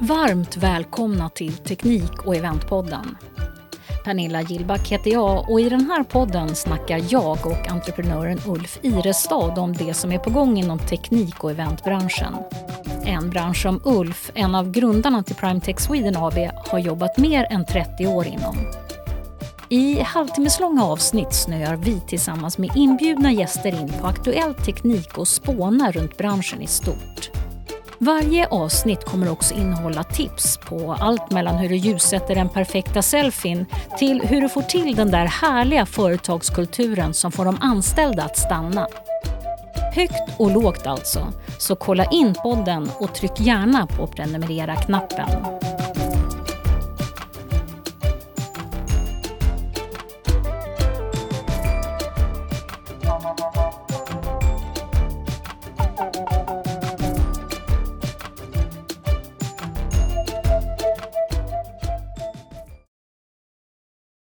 Varmt välkomna till Teknik och eventpodden. Pernilla Gillback heter jag och i den här podden snackar jag och entreprenören Ulf Irestad om det som är på gång inom teknik och eventbranschen. En bransch som Ulf, en av grundarna till Primetech Sweden AB, har jobbat mer än 30 år inom. I halvtimmeslånga avsnitt snöar vi tillsammans med inbjudna gäster in på aktuell teknik och spånar runt branschen i stort. Varje avsnitt kommer också innehålla tips på allt mellan hur du ljussätter den perfekta selfien till hur du får till den där härliga företagskulturen som får de anställda att stanna. Högt och lågt alltså, så kolla in podden och tryck gärna på prenumerera-knappen.